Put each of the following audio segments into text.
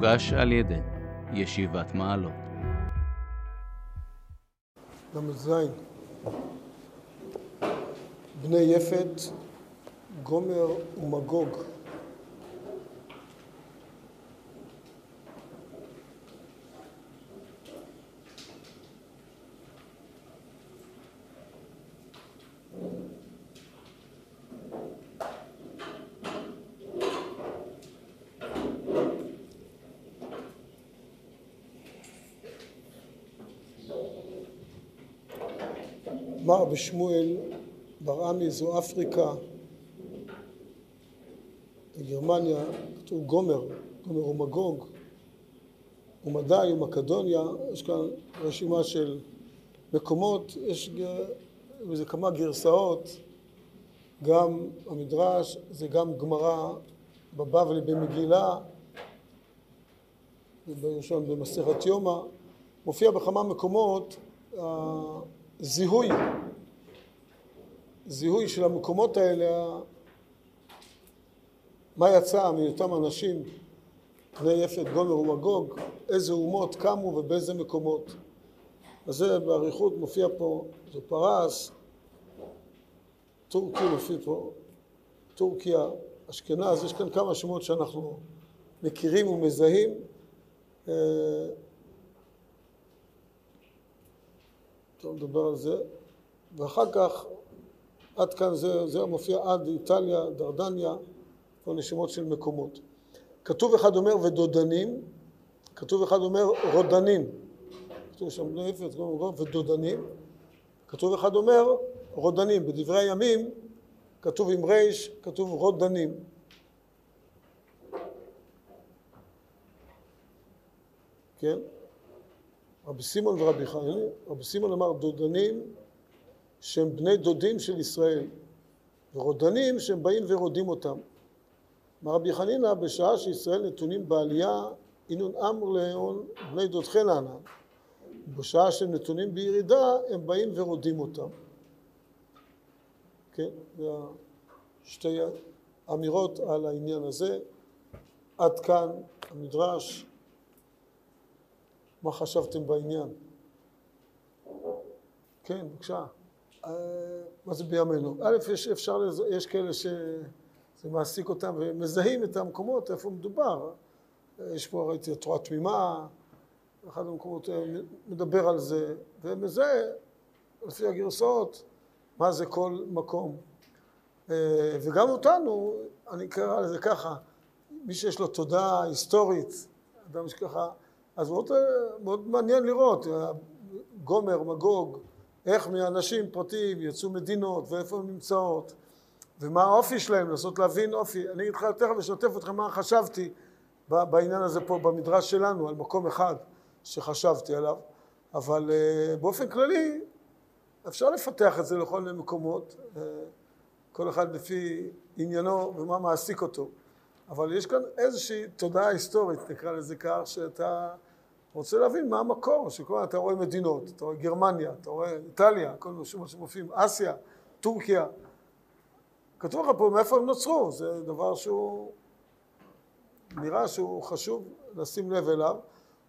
הוגש על ידי ישיבת מעלות. ל"ז בני יפת, גומר ומגוג. אמר בשמואל בר עמי זו אפריקה, גרמניה, כתוב גומר, גומר ומגוג, ומדי ומקדוניה, יש כאן רשימה של מקומות, יש בזה כמה גרסאות, גם המדרש, זה גם גמרא בבבלי במגילה, בראשון במסכת יומא, מופיע בכמה מקומות זיהוי, זיהוי של המקומות האלה, מה יצא מאותם אנשים, בני יפת, גומר ומגוג, איזה אומות קמו ובאיזה מקומות. אז זה באריכות מופיע פה, זה פרס, טורקי מופיע פה, טורקיה, אשכנז, יש כאן כמה שמות שאנחנו מכירים ומזהים. טוב, נדבר על זה. ואחר כך, עד כאן זה, זה מופיע עד איטליה, דרדניה, כל נשימות של מקומות. כתוב אחד אומר ודודנים, כתוב אחד אומר רודנים. כתוב שם בני אפס, ודודנים. כתוב אחד אומר רודנים. בדברי הימים כתוב עם ריש, כתוב רודנים. כן? רבי סימון ורבי חנין, רבי סימון אמר דודנים שהם בני דודים של ישראל ורודנים שהם באים ורודים אותם. אמר רבי חנינא בשעה שישראל נתונים בעלייה אינון אמר להון בני דודכן ענן בשעה שהם נתונים בירידה הם באים ורודים אותם. כן, זה שתי אמירות על העניין הזה. עד כאן המדרש מה חשבתם בעניין? כן, בבקשה. מה זה בימינו? א', יש, אפשר, יש כאלה שזה מעסיק אותם ומזהים את המקומות איפה מדובר. יש פה, ראיתי, התורה תמימה, אחד המקומות מדבר על זה, ומזהה, לפי הגרסאות, מה זה כל מקום. וגם אותנו, אני קרא לזה ככה, מי שיש לו תודעה היסטורית, אדם שככה, אז מאוד, מאוד מעניין לראות, גומר, מגוג, איך מאנשים פרטיים יצאו מדינות ואיפה הן נמצאות ומה האופי שלהם, לנסות להבין אופי. אני אגיד לך תכף לשתף אתכם מה חשבתי בעניין הזה פה במדרש שלנו, על מקום אחד שחשבתי עליו, אבל באופן כללי אפשר לפתח את זה לכל מיני מקומות, כל אחד לפי עניינו ומה מעסיק אותו. אבל יש כאן איזושהי תודעה היסטורית, נקרא לזה כך, שאתה רוצה להבין מה המקור, שכל אתה רואה מדינות, אתה רואה גרמניה, אתה רואה איטליה, כל מיני שמות שמופיעים, אסיה, טורקיה. כתוב לך פה מאיפה הם נוצרו, זה דבר שהוא נראה שהוא חשוב לשים לב אליו.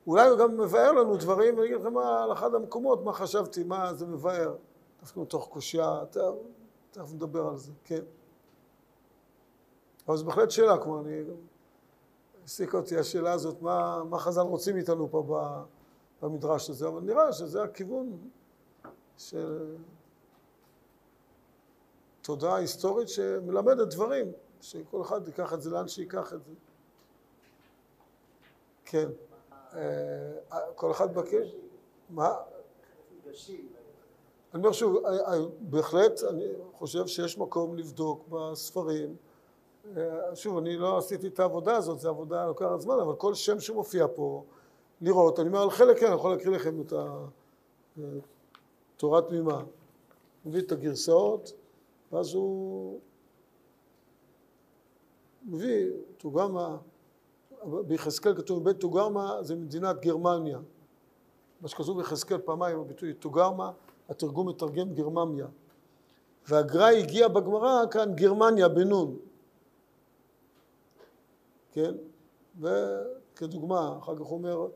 אולי הוא גם מבאר לנו דברים, ואני אגיד לכם מה, על אחד המקומות, מה חשבתי, מה זה מבאר. דווקא מתוך קושייה, תכף נדבר על זה, כן. אבל זו בהחלט שאלה, כמו אני... העסיקה אותי השאלה הזאת, מה, מה חז"ל רוצים איתנו פה במדרש הזה, אבל נראה שזה הכיוון של תודעה היסטורית שמלמדת דברים, שכל אחד ייקח את זה לאן שייקח את זה. כן. כל אחד בקש? מה? אני אומר שוב, בהחלט אני חושב שיש מקום לבדוק בספרים שוב, אני לא עשיתי את העבודה הזאת, זו עבודה לוקחת זמן, אבל כל שם שמופיע פה, לראות, אני אומר על חלק כן, אני יכול להקריא לכם את התורה תמימה. מביא את הגרסאות, ואז הוא מביא תוגרמה, ביחזקאל כתוב בית תוגרמה זה מדינת גרמניה. מה שכתוב ביחזקאל פעמיים, הביטוי תוגרמה, התרגום מתרגם גרממיה. והגר"א הגיע בגמרא כאן גרמניה בנון. כן? כדוגמה, אחר כך הוא אומר,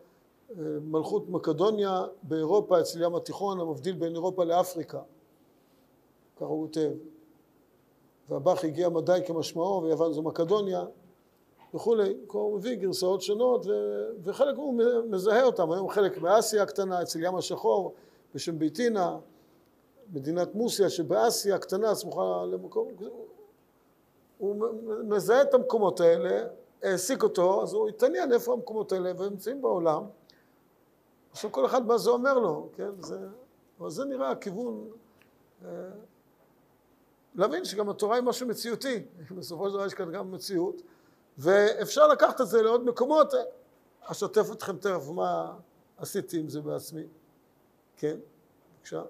אה, מלכות מקדוניה באירופה אצל ים התיכון, המבדיל בין אירופה לאפריקה. ככה הוא כותב. והבאך הגיע מדי כמשמעו, ויוון זו מקדוניה, וכולי. הוא מביא גרסאות שונות, ו... וחלק הוא מזהה אותם. היום חלק באסיה הקטנה, אצל ים השחור, בשם ביתינה, מדינת מוסיה שבאסיה הקטנה, סמוכה למקום, הוא מזהה את המקומות האלה, העסיק אותו, אז הוא התעניין איפה המקומות האלה, והם נמצאים בעולם. עכשיו כל אחד מה זה אומר לו, כן? זה, אבל זה נראה הכיוון, אה, להבין שגם התורה היא משהו מציאותי, בסופו של דבר יש כאן גם מציאות, ואפשר לקחת את זה לעוד מקומות, אשתף אתכם תכף מה עשיתי עם זה בעצמי, כן? בבקשה.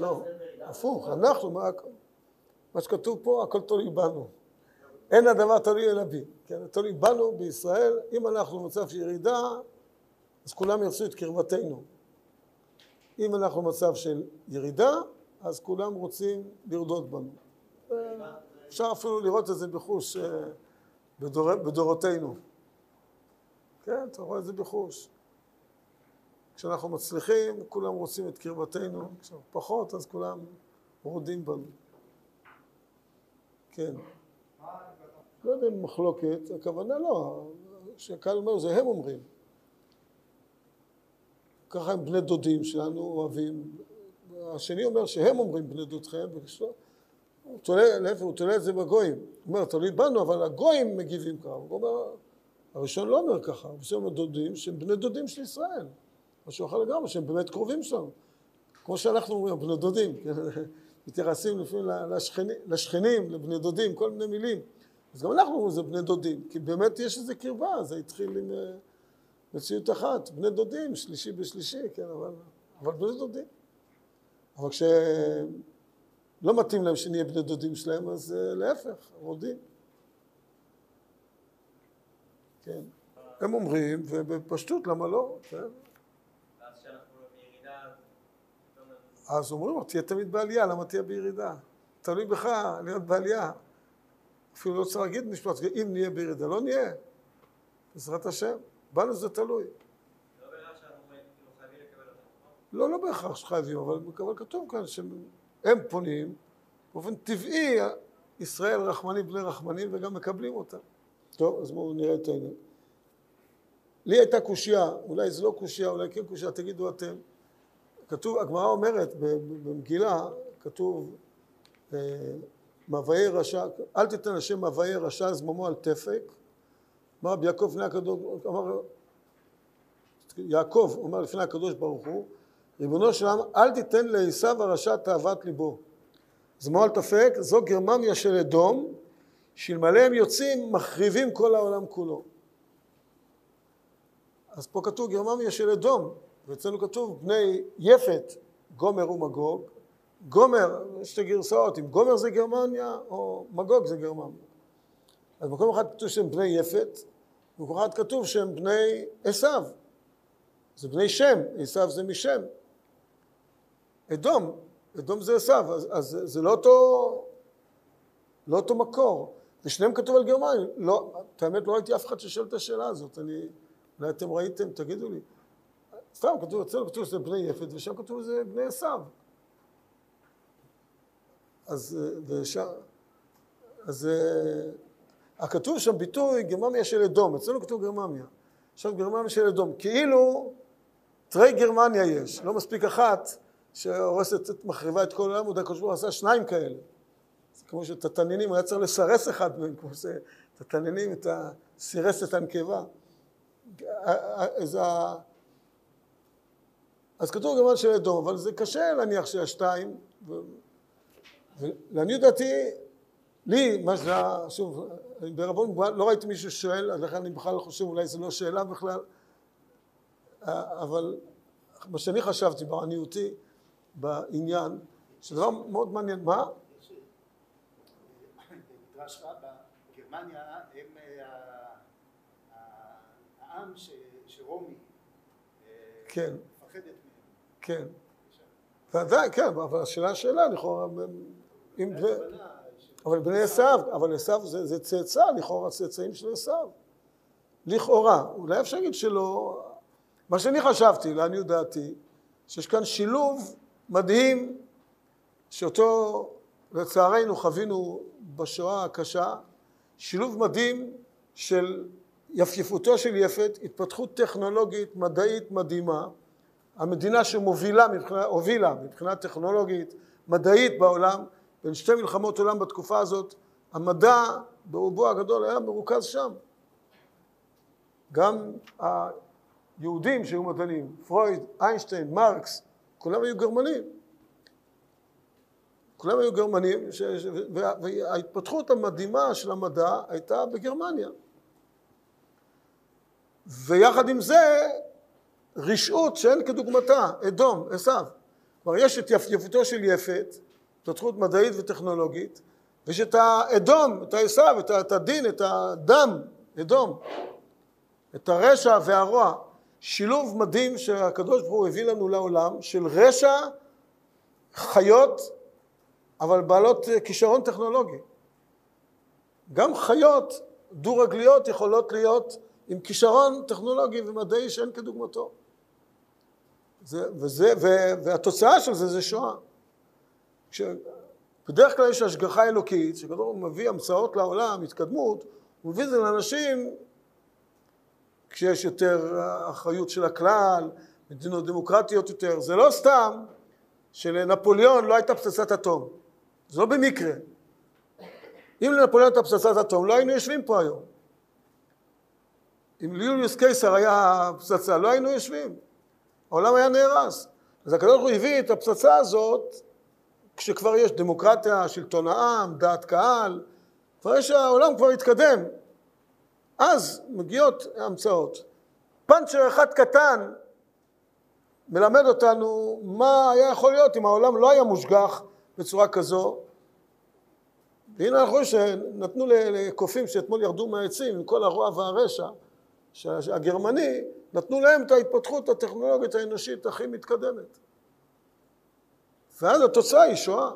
לא, הפוך, אנחנו, מה, שכתוב פה, הכל תלוי בנו. אין הדבר תלוי אלא בי, כן? תלוי בנו בישראל, אם אנחנו במצב של ירידה, אז כולם ירצו את קרבתנו. אם אנחנו במצב של ירידה, אז כולם רוצים לרדות בנו. אפשר אפילו לראות את זה בחוש אה, בדור, בדורותינו. כן, אתה רואה את זה בחוש. כשאנחנו מצליחים, כולם רוצים את קרבתנו, כשאנחנו פחות, אז כולם רודים בנו. כן. לא יודע אם מחלוקת, הכוונה לא, שקהל אומר, זה הם אומרים. ככה הם בני דודים שלנו אוהבים. השני אומר שהם אומרים בני דודכם, הוא תולה, הוא תולה את זה בגויים. הוא אומר, תלוי בנו, אבל הגויים מגיבים ככה. הוא אומר, הראשון לא אומר ככה, הוא אומר דודים שהם בני דודים של ישראל. משהו אחר לגמרי, שהם באמת קרובים שלנו. כמו שאנחנו אומרים, בני דודים, כן? מתייחסים לפעמים לשכנים, לשכנים, לבני דודים, כל מיני מילים. אז גם אנחנו אומרים זה בני דודים, כי באמת יש איזו קרבה, זה התחיל עם אה, מציאות אחת, בני דודים, שלישי בשלישי, כן, אבל, אבל בני דודים. אבל כשלא מתאים להם שנהיה בני דודים שלהם, אז uh, להפך, רודים. כן. הם אומרים, ובפשטות, למה לא? כן. אז אומרים לו, תהיה תמיד בעלייה, למה תהיה בירידה? תלוי בך להיות בעלייה. אפילו לא צריך להגיד משפט, אם נהיה בירידה, לא נהיה. בעזרת השם, בנו זה תלוי. לא, לא בהכרח שחייבים, אבל, כתוב כאן שהם פונים, באופן טבעי ישראל רחמנים בני רחמנים וגם מקבלים אותם. טוב, אז בואו נראה את העניין. לי הייתה קושייה, אולי זו לא קושייה, אולי כן קושייה, תגידו אתם. כתוב, הגמרא אומרת במגילה, כתוב אה, מבאי רשע, אל תיתן השם מבאי רשע זממו על תפק. אמר רבי יעקב לפני הקדוש, אמר יעקב אומר לפני הקדוש ברוך הוא, ריבונו של עולם, אל תיתן לעשו הרשע תאוות ליבו. זממו על תפק, זו גרמניה של אדום, שאלמלא הם יוצאים, מחריבים כל העולם כולו. אז פה כתוב גרמניה של אדום, ואצלנו כתוב בני יפת, גומר ומגוג. גומר, יש שתי גרסאות, אם גומר זה גרמניה או מגוג זה גרמניה. אז במקום אחד כתוב שהם בני יפת, במקום אחד כתוב שהם בני עשיו. זה בני שם, עשיו זה משם. אדום, אדום זה עשיו, אז, אז זה, לא אותו, לא אותו מקור. ושניהם כתוב על גרמניה. לא, את האמת לא ראיתי אף אחד ששואל את השאלה הזאת. אני, אולי אתם ראיתם, תגידו לי. סתם כתוב, אצלנו כתוב שזה בני יפת, ושם כתוב שזה בני עשיו. אז, ושם, אז הכתוב שם ביטוי גרממיה של אדום, אצלנו כתוב גרממיה. עכשיו גרממיה של אדום, כאילו תרי גרמניה יש, לא מספיק אחת שהורסת, מחריבה את כל העולם, עוד הקדוש ברוך עשה שניים כאלה. זה כמו שאת התנינים, הוא היה צריך לסרס אחד מהם, כמו שאת התנינים, את הסירס את הנקבה. אז אז כתוב גמל של אדום, אבל זה קשה להניח שהשתיים. ולעניות דעתי, לי, מה שזה, שוב, בערבון לא ראיתי מישהו שואל, לכן אני בכלל לא חושב, אולי זו לא שאלה בכלל, אבל מה שאני חשבתי בעניותי, בעניין, שדבר מאוד מעניין, מה? במדרש רבה, גרמניה הם העם שרומי כן. כן. ועדיין, כן, אבל השאלה השאלה, לכאורה, אם... ש- אבל בני עשיו, אבל עשיו זה, זה צאצא, לכאורה צאצאים של עשיו. לכאורה, אולי אפשר להגיד שלא... מה שאני חשבתי, לעניות דעתי, שיש כאן שילוב מדהים, שאותו לצערנו חווינו בשואה הקשה, שילוב מדהים של יפייפותו של יפת, התפתחות טכנולוגית מדעית מדהימה, המדינה שמובילה מבחינה, הובילה מבחינה טכנולוגית מדעית בעולם, בין שתי מלחמות עולם בתקופה הזאת, המדע ברובו הגדול היה מרוכז שם. גם היהודים שהיו מדענים, פרויד, איינשטיין, מרקס, כולם היו גרמנים. כולם היו גרמנים, ש... ש- וה- וההתפתחות המדהימה של המדע הייתה בגרמניה. ויחד עם זה, רשעות שאין כדוגמתה, אדום, עשיו. כלומר, יש את יפייפותו של יפת, התפתחות מדעית וטכנולוגית, ויש את האדום, את העשיו, את את הדין, את הדם, אדום, את הרשע והרוע. שילוב מדהים שהקדוש ברוך הוא הביא לנו לעולם, של רשע, חיות, אבל בעלות אה, כישרון טכנולוגי. גם חיות דו-רגליות יכולות להיות עם כישרון טכנולוגי ומדעי שאין כדוגמתו. זה, וזה, ו, והתוצאה של זה זה שואה. כש, בדרך כלל יש השגחה אלוקית, שכדור מביא המצאות לעולם, התקדמות, הוא מביא את זה לאנשים כשיש יותר אחריות של הכלל, מדינות דמוקרטיות יותר. זה לא סתם שלנפוליאון לא הייתה פצצת אטום. זה לא במקרה. אם לנפוליאון הייתה פצצת אטום, לא היינו יושבים פה היום. אם ליוליוס קיסר היה פצצה, לא היינו יושבים. העולם היה נהרס. אז הקדוש ברוך הוא הביא את הפצצה הזאת כשכבר יש דמוקרטיה, שלטון העם, דעת קהל, כבר יש, העולם כבר התקדם. אז מגיעות המצאות. פאנצ'ר אחד קטן מלמד אותנו מה היה יכול להיות אם העולם לא היה מושגח בצורה כזו. והנה אנחנו רואים שנתנו לקופים שאתמול ירדו מהעצים עם כל הרוע והרשע הגרמני, נתנו להם את ההתפתחות הטכנולוגית האנושית הכי מתקדמת. ואז התוצאה היא שואה,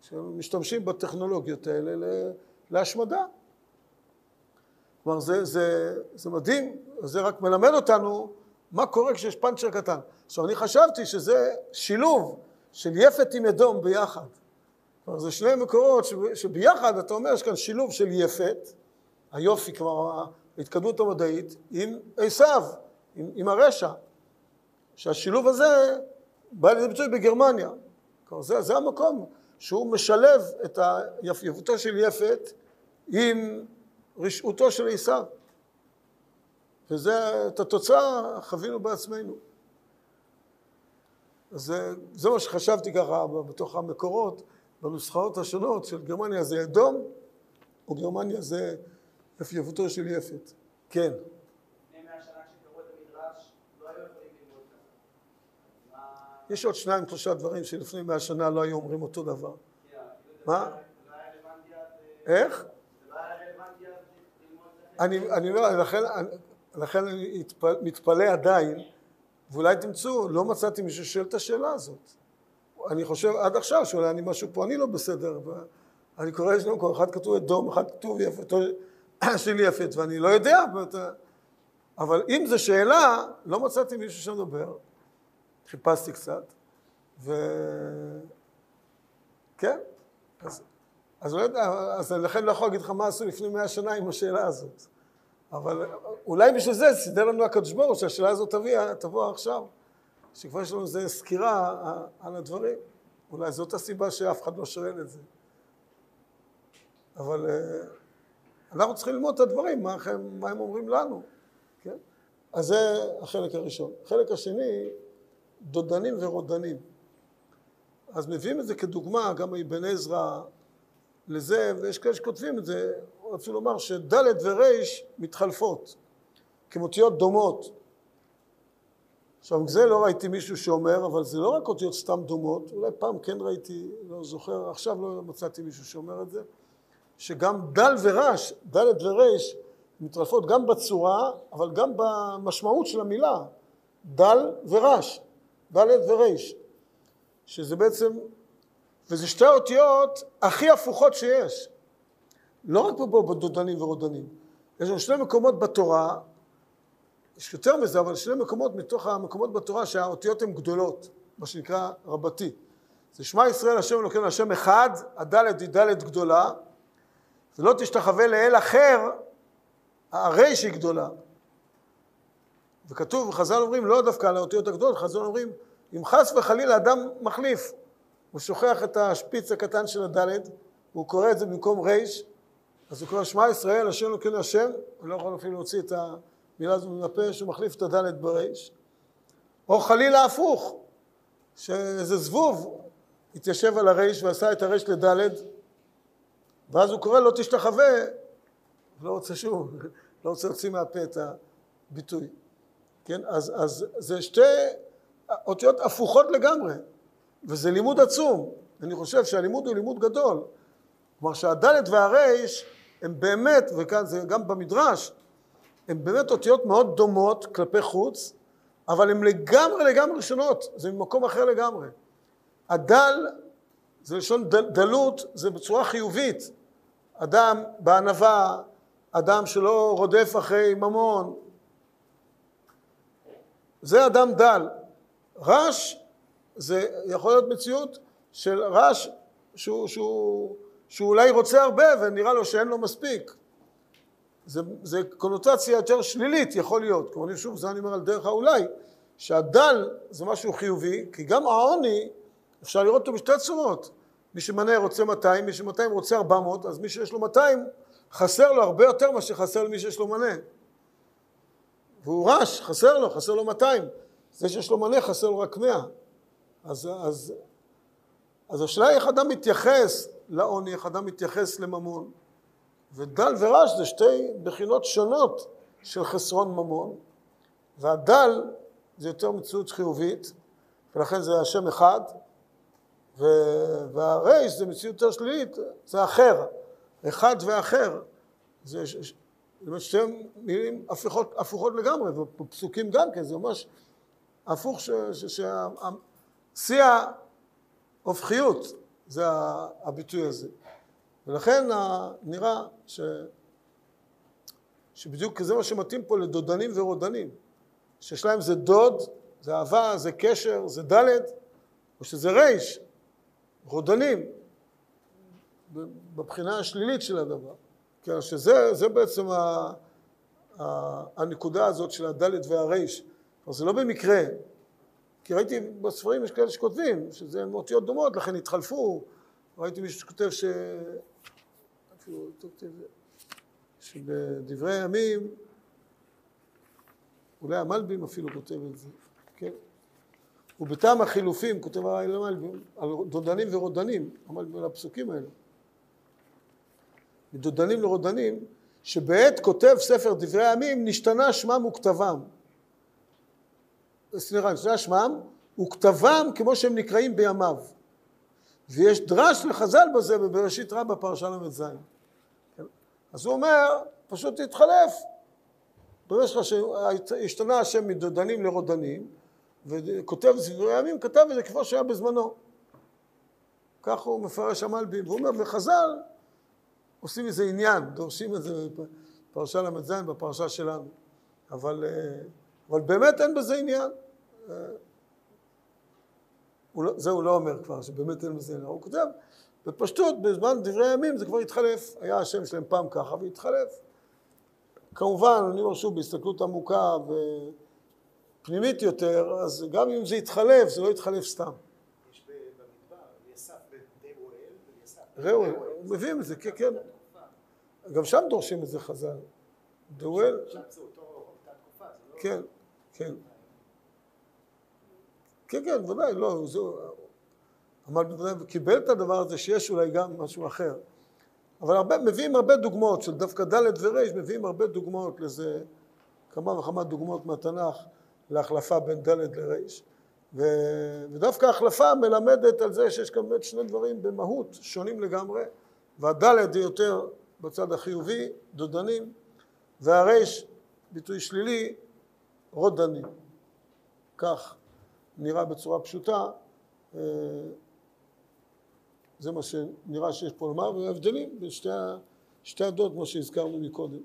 שמשתמשים בטכנולוגיות האלה להשמדה. כלומר, זה, זה, זה מדהים, זה רק מלמד אותנו מה קורה כשיש פאנצ'ר קטן. עכשיו, אני חשבתי שזה שילוב של יפת עם אדום ביחד. כלומר, זה שני מקורות שביחד, אתה אומר, יש כאן שילוב של יפת, היופי, כלומר, ההתקדמות המדעית, עם עשיו, עם, עם הרשע. שהשילוב הזה בא לידי ביטוי בגרמניה. זה, זה המקום שהוא משלב את יפייפותו של יפת עם רשעותו של עשיו. וזה, את התוצאה חווינו בעצמנו. אז זה מה שחשבתי ככה בתוך המקורות, בנוסחאות השונות של גרמניה זה אדום, או גרמניה זה יפייפותו של יפת. כן. לא. יש עוד שניים, שלושה דברים שלפני מאה שנה לא היו אומרים אותו דבר. כאילו, מה? לא. אה, איך? לא. אני, אני אומר, לכן, לכן אני מתפלא עדיין, ואולי תמצאו, לא מצאתי מישהו ששואל את השאלה הזאת. אני חושב עד עכשיו שאולי אני משהו פה, אני לא בסדר. אני קורא, יש לנו כל אחד כתוב את דום, אחד כתוב יפת, של יפת, ואני לא יודע, אבל אם זו שאלה, לא מצאתי מישהו שמדבר. חיפשתי קצת, ו... כן, אז, אז לא יודע, אז לכן לא יכול להגיד לך מה עשו לפני מאה שנה עם השאלה הזאת. אבל אולי בשביל זה סידר לנו הקדוש ברוך שהשאלה הזאת תביא, תבוא עכשיו, שכבר יש לנו איזו סקירה על הדברים. אולי זאת הסיבה שאף אחד לא שואל את זה. אבל אה, אנחנו צריכים ללמוד את הדברים, מה הם, מה הם אומרים לנו, כן? אז זה החלק הראשון. החלק השני, דודנים ורודנים. אז מביאים את זה כדוגמה, גם מאבן עזרא לזה, ויש כאלה שכותבים את זה, רצו לומר שד' ור' מתחלפות, כמותיות דומות. עכשיו, זה לא ראיתי מישהו שאומר, אבל זה לא רק אותיות סתם דומות, אולי פעם כן ראיתי, לא זוכר, עכשיו לא מצאתי מישהו שאומר את זה, שגם דל ורש, ד' ור' מתחלפות גם בצורה, אבל גם במשמעות של המילה, דל ורש, ד' ור'. שזה בעצם, וזה שתי האותיות הכי הפוכות שיש. לא רק פה בדודנים ורודנים. יש לנו שני מקומות בתורה, יש יותר מזה, אבל שני מקומות מתוך המקומות בתורה שהאותיות הן גדולות, מה שנקרא רבתי. זה שמע ישראל השם אלוקינו השם אחד, הדלת היא דלת גדולה, ולא תשתחווה לאל אחר, הרייש היא גדולה. וכתוב, חז"ל אומרים, לא דווקא על האותיות הגדולות, חז"ל אומרים, אם חס וחלילה אדם מחליף, הוא שוכח את השפיץ הקטן של הדלת, והוא קורא את זה במקום רייש, אז הוא קורא שמע ישראל, השם אלוקינו השם, הוא לא יכול אפילו להוציא את המילה הזו מן הפה, שהוא מחליף את הדלת ברייש. או חלילה הפוך, שאיזה זבוב התיישב על הרייש ועשה את הרייש לדלת, ואז הוא קורא לא תשתחווה, לא רוצה שוב, לא רוצה להוציא מהפה את הביטוי. כן, אז, אז זה שתי אותיות הפוכות לגמרי, וזה לימוד עצום. אני חושב שהלימוד הוא לימוד גדול. כלומר שהדלת והרייש הם באמת, וכאן זה גם במדרש, הם באמת אותיות מאוד דומות כלפי חוץ, אבל הן לגמרי לגמרי שונות, זה ממקום אחר לגמרי. הדל זה לשון דל, דלות, זה בצורה חיובית. אדם בענווה, אדם שלא רודף אחרי ממון, זה אדם דל. רש זה יכול להיות מציאות של רש שהוא, שהוא, שהוא אולי רוצה הרבה ונראה לו שאין לו מספיק. זה, זה קונוטציה יותר שלילית יכול להיות. כלומר, שוב, זה אני אומר על דרך האולי, שהדל זה משהו חיובי, כי גם העוני, אפשר לראות אותו בשתי צורות. מי שמנה רוצה 200, מי ש-200 רוצה 400, אז מי שיש לו 200, חסר לו הרבה יותר ממה שחסר למי שיש לו מנה. והוא רש, חסר לו, חסר לו 200. זה שיש לו מנה, חסר לו רק 100. אז, אז, אז השאלה היא איך אדם מתייחס לעוני, איך אדם מתייחס לממון. ודל ורש זה שתי בחינות שונות של חסרון ממון, והדל זה יותר מציאות חיובית, ולכן זה השם אחד, והרייש זה מציאות יותר שלילית, זה אחר, אחד ואחר. זה, באמת שתי מילים הפוכות, הפוכות לגמרי, ופסוקים גם כן, זה ממש הפוך, שיא ההופכיות זה הביטוי הזה. ולכן נראה ש... שבדיוק זה מה שמתאים פה לדודנים ורודנים, שיש להם זה דוד, זה אהבה, זה קשר, זה דלת, או שזה רייש, רודנים, בבחינה השלילית של הדבר. כן, שזה בעצם ה, ה, הנקודה הזאת של הדלת והריש. זה לא במקרה, כי ראיתי בספרים יש כאלה שכותבים שזה מאותיות דומות, לכן התחלפו. ראיתי מישהו שכותב ש... שבדברי הימים, אולי המלבים אפילו כותב את זה, כן? ובטעם החילופים, כותב המלבים, על דודנים ורודנים, המלבים על הפסוקים האלה. מדודנים לרודנים, שבעת כותב ספר דברי הימים נשתנה שמם וכתבם. סליחה, נשתנה שמם וכתבם כמו שהם נקראים בימיו. ויש דרש לחז"ל בזה בבראשית רבה פרשה ל"ז. אז הוא אומר, פשוט תתחלף. במשך השתנה השם מדודנים לרודנים, וכותב דברי הימים, כתב את זה כמו שהיה בזמנו. כך הוא מפרש המלבים, והוא אומר, וחז"ל עושים מזה עניין, דורשים את זה בפרשה ל"ז, בפרשה שלנו. אבל, אה, אבל באמת אין בזה עניין. אה, לא, זה הוא לא אומר כבר, שבאמת אין בזה עניין. הוא כותב, בפשטות, בזמן דברי הימים זה כבר התחלף. היה השם שלהם פעם ככה והתחלף. כמובן, אני אומר שוב, בהסתכלות עמוקה ופנימית יותר, אז גם אם זה יתחלף, זה לא יתחלף סתם. יש במדבר, יסף בן די רואל, הוא מביא את זה, כן, כן. גם שם דורשים את זה חז"ל. דואל. לא... כן, כן. כן, כן, ודאי, לא, זה... אבל קיבל את הדבר הזה שיש אולי גם משהו אחר. אבל הרבה, מביאים הרבה דוגמאות של דווקא ד' ור', מביאים הרבה דוגמאות לזה, כמה וכמה דוגמאות מהתנ"ך להחלפה בין ד' לר'. ו... ודווקא ההחלפה מלמדת על זה שיש כאן באמת שני דברים במהות שונים לגמרי, והד' היא יותר בצד החיובי, דודנים, והרייש, ביטוי שלילי, רודנים. כך נראה בצורה פשוטה אה, זה מה שנראה שיש פה לומר, וההבדלים בין שתי, שתי הדעות, כמו שהזכרנו מקודם.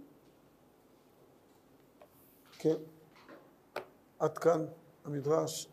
כן, עד כאן המדרש.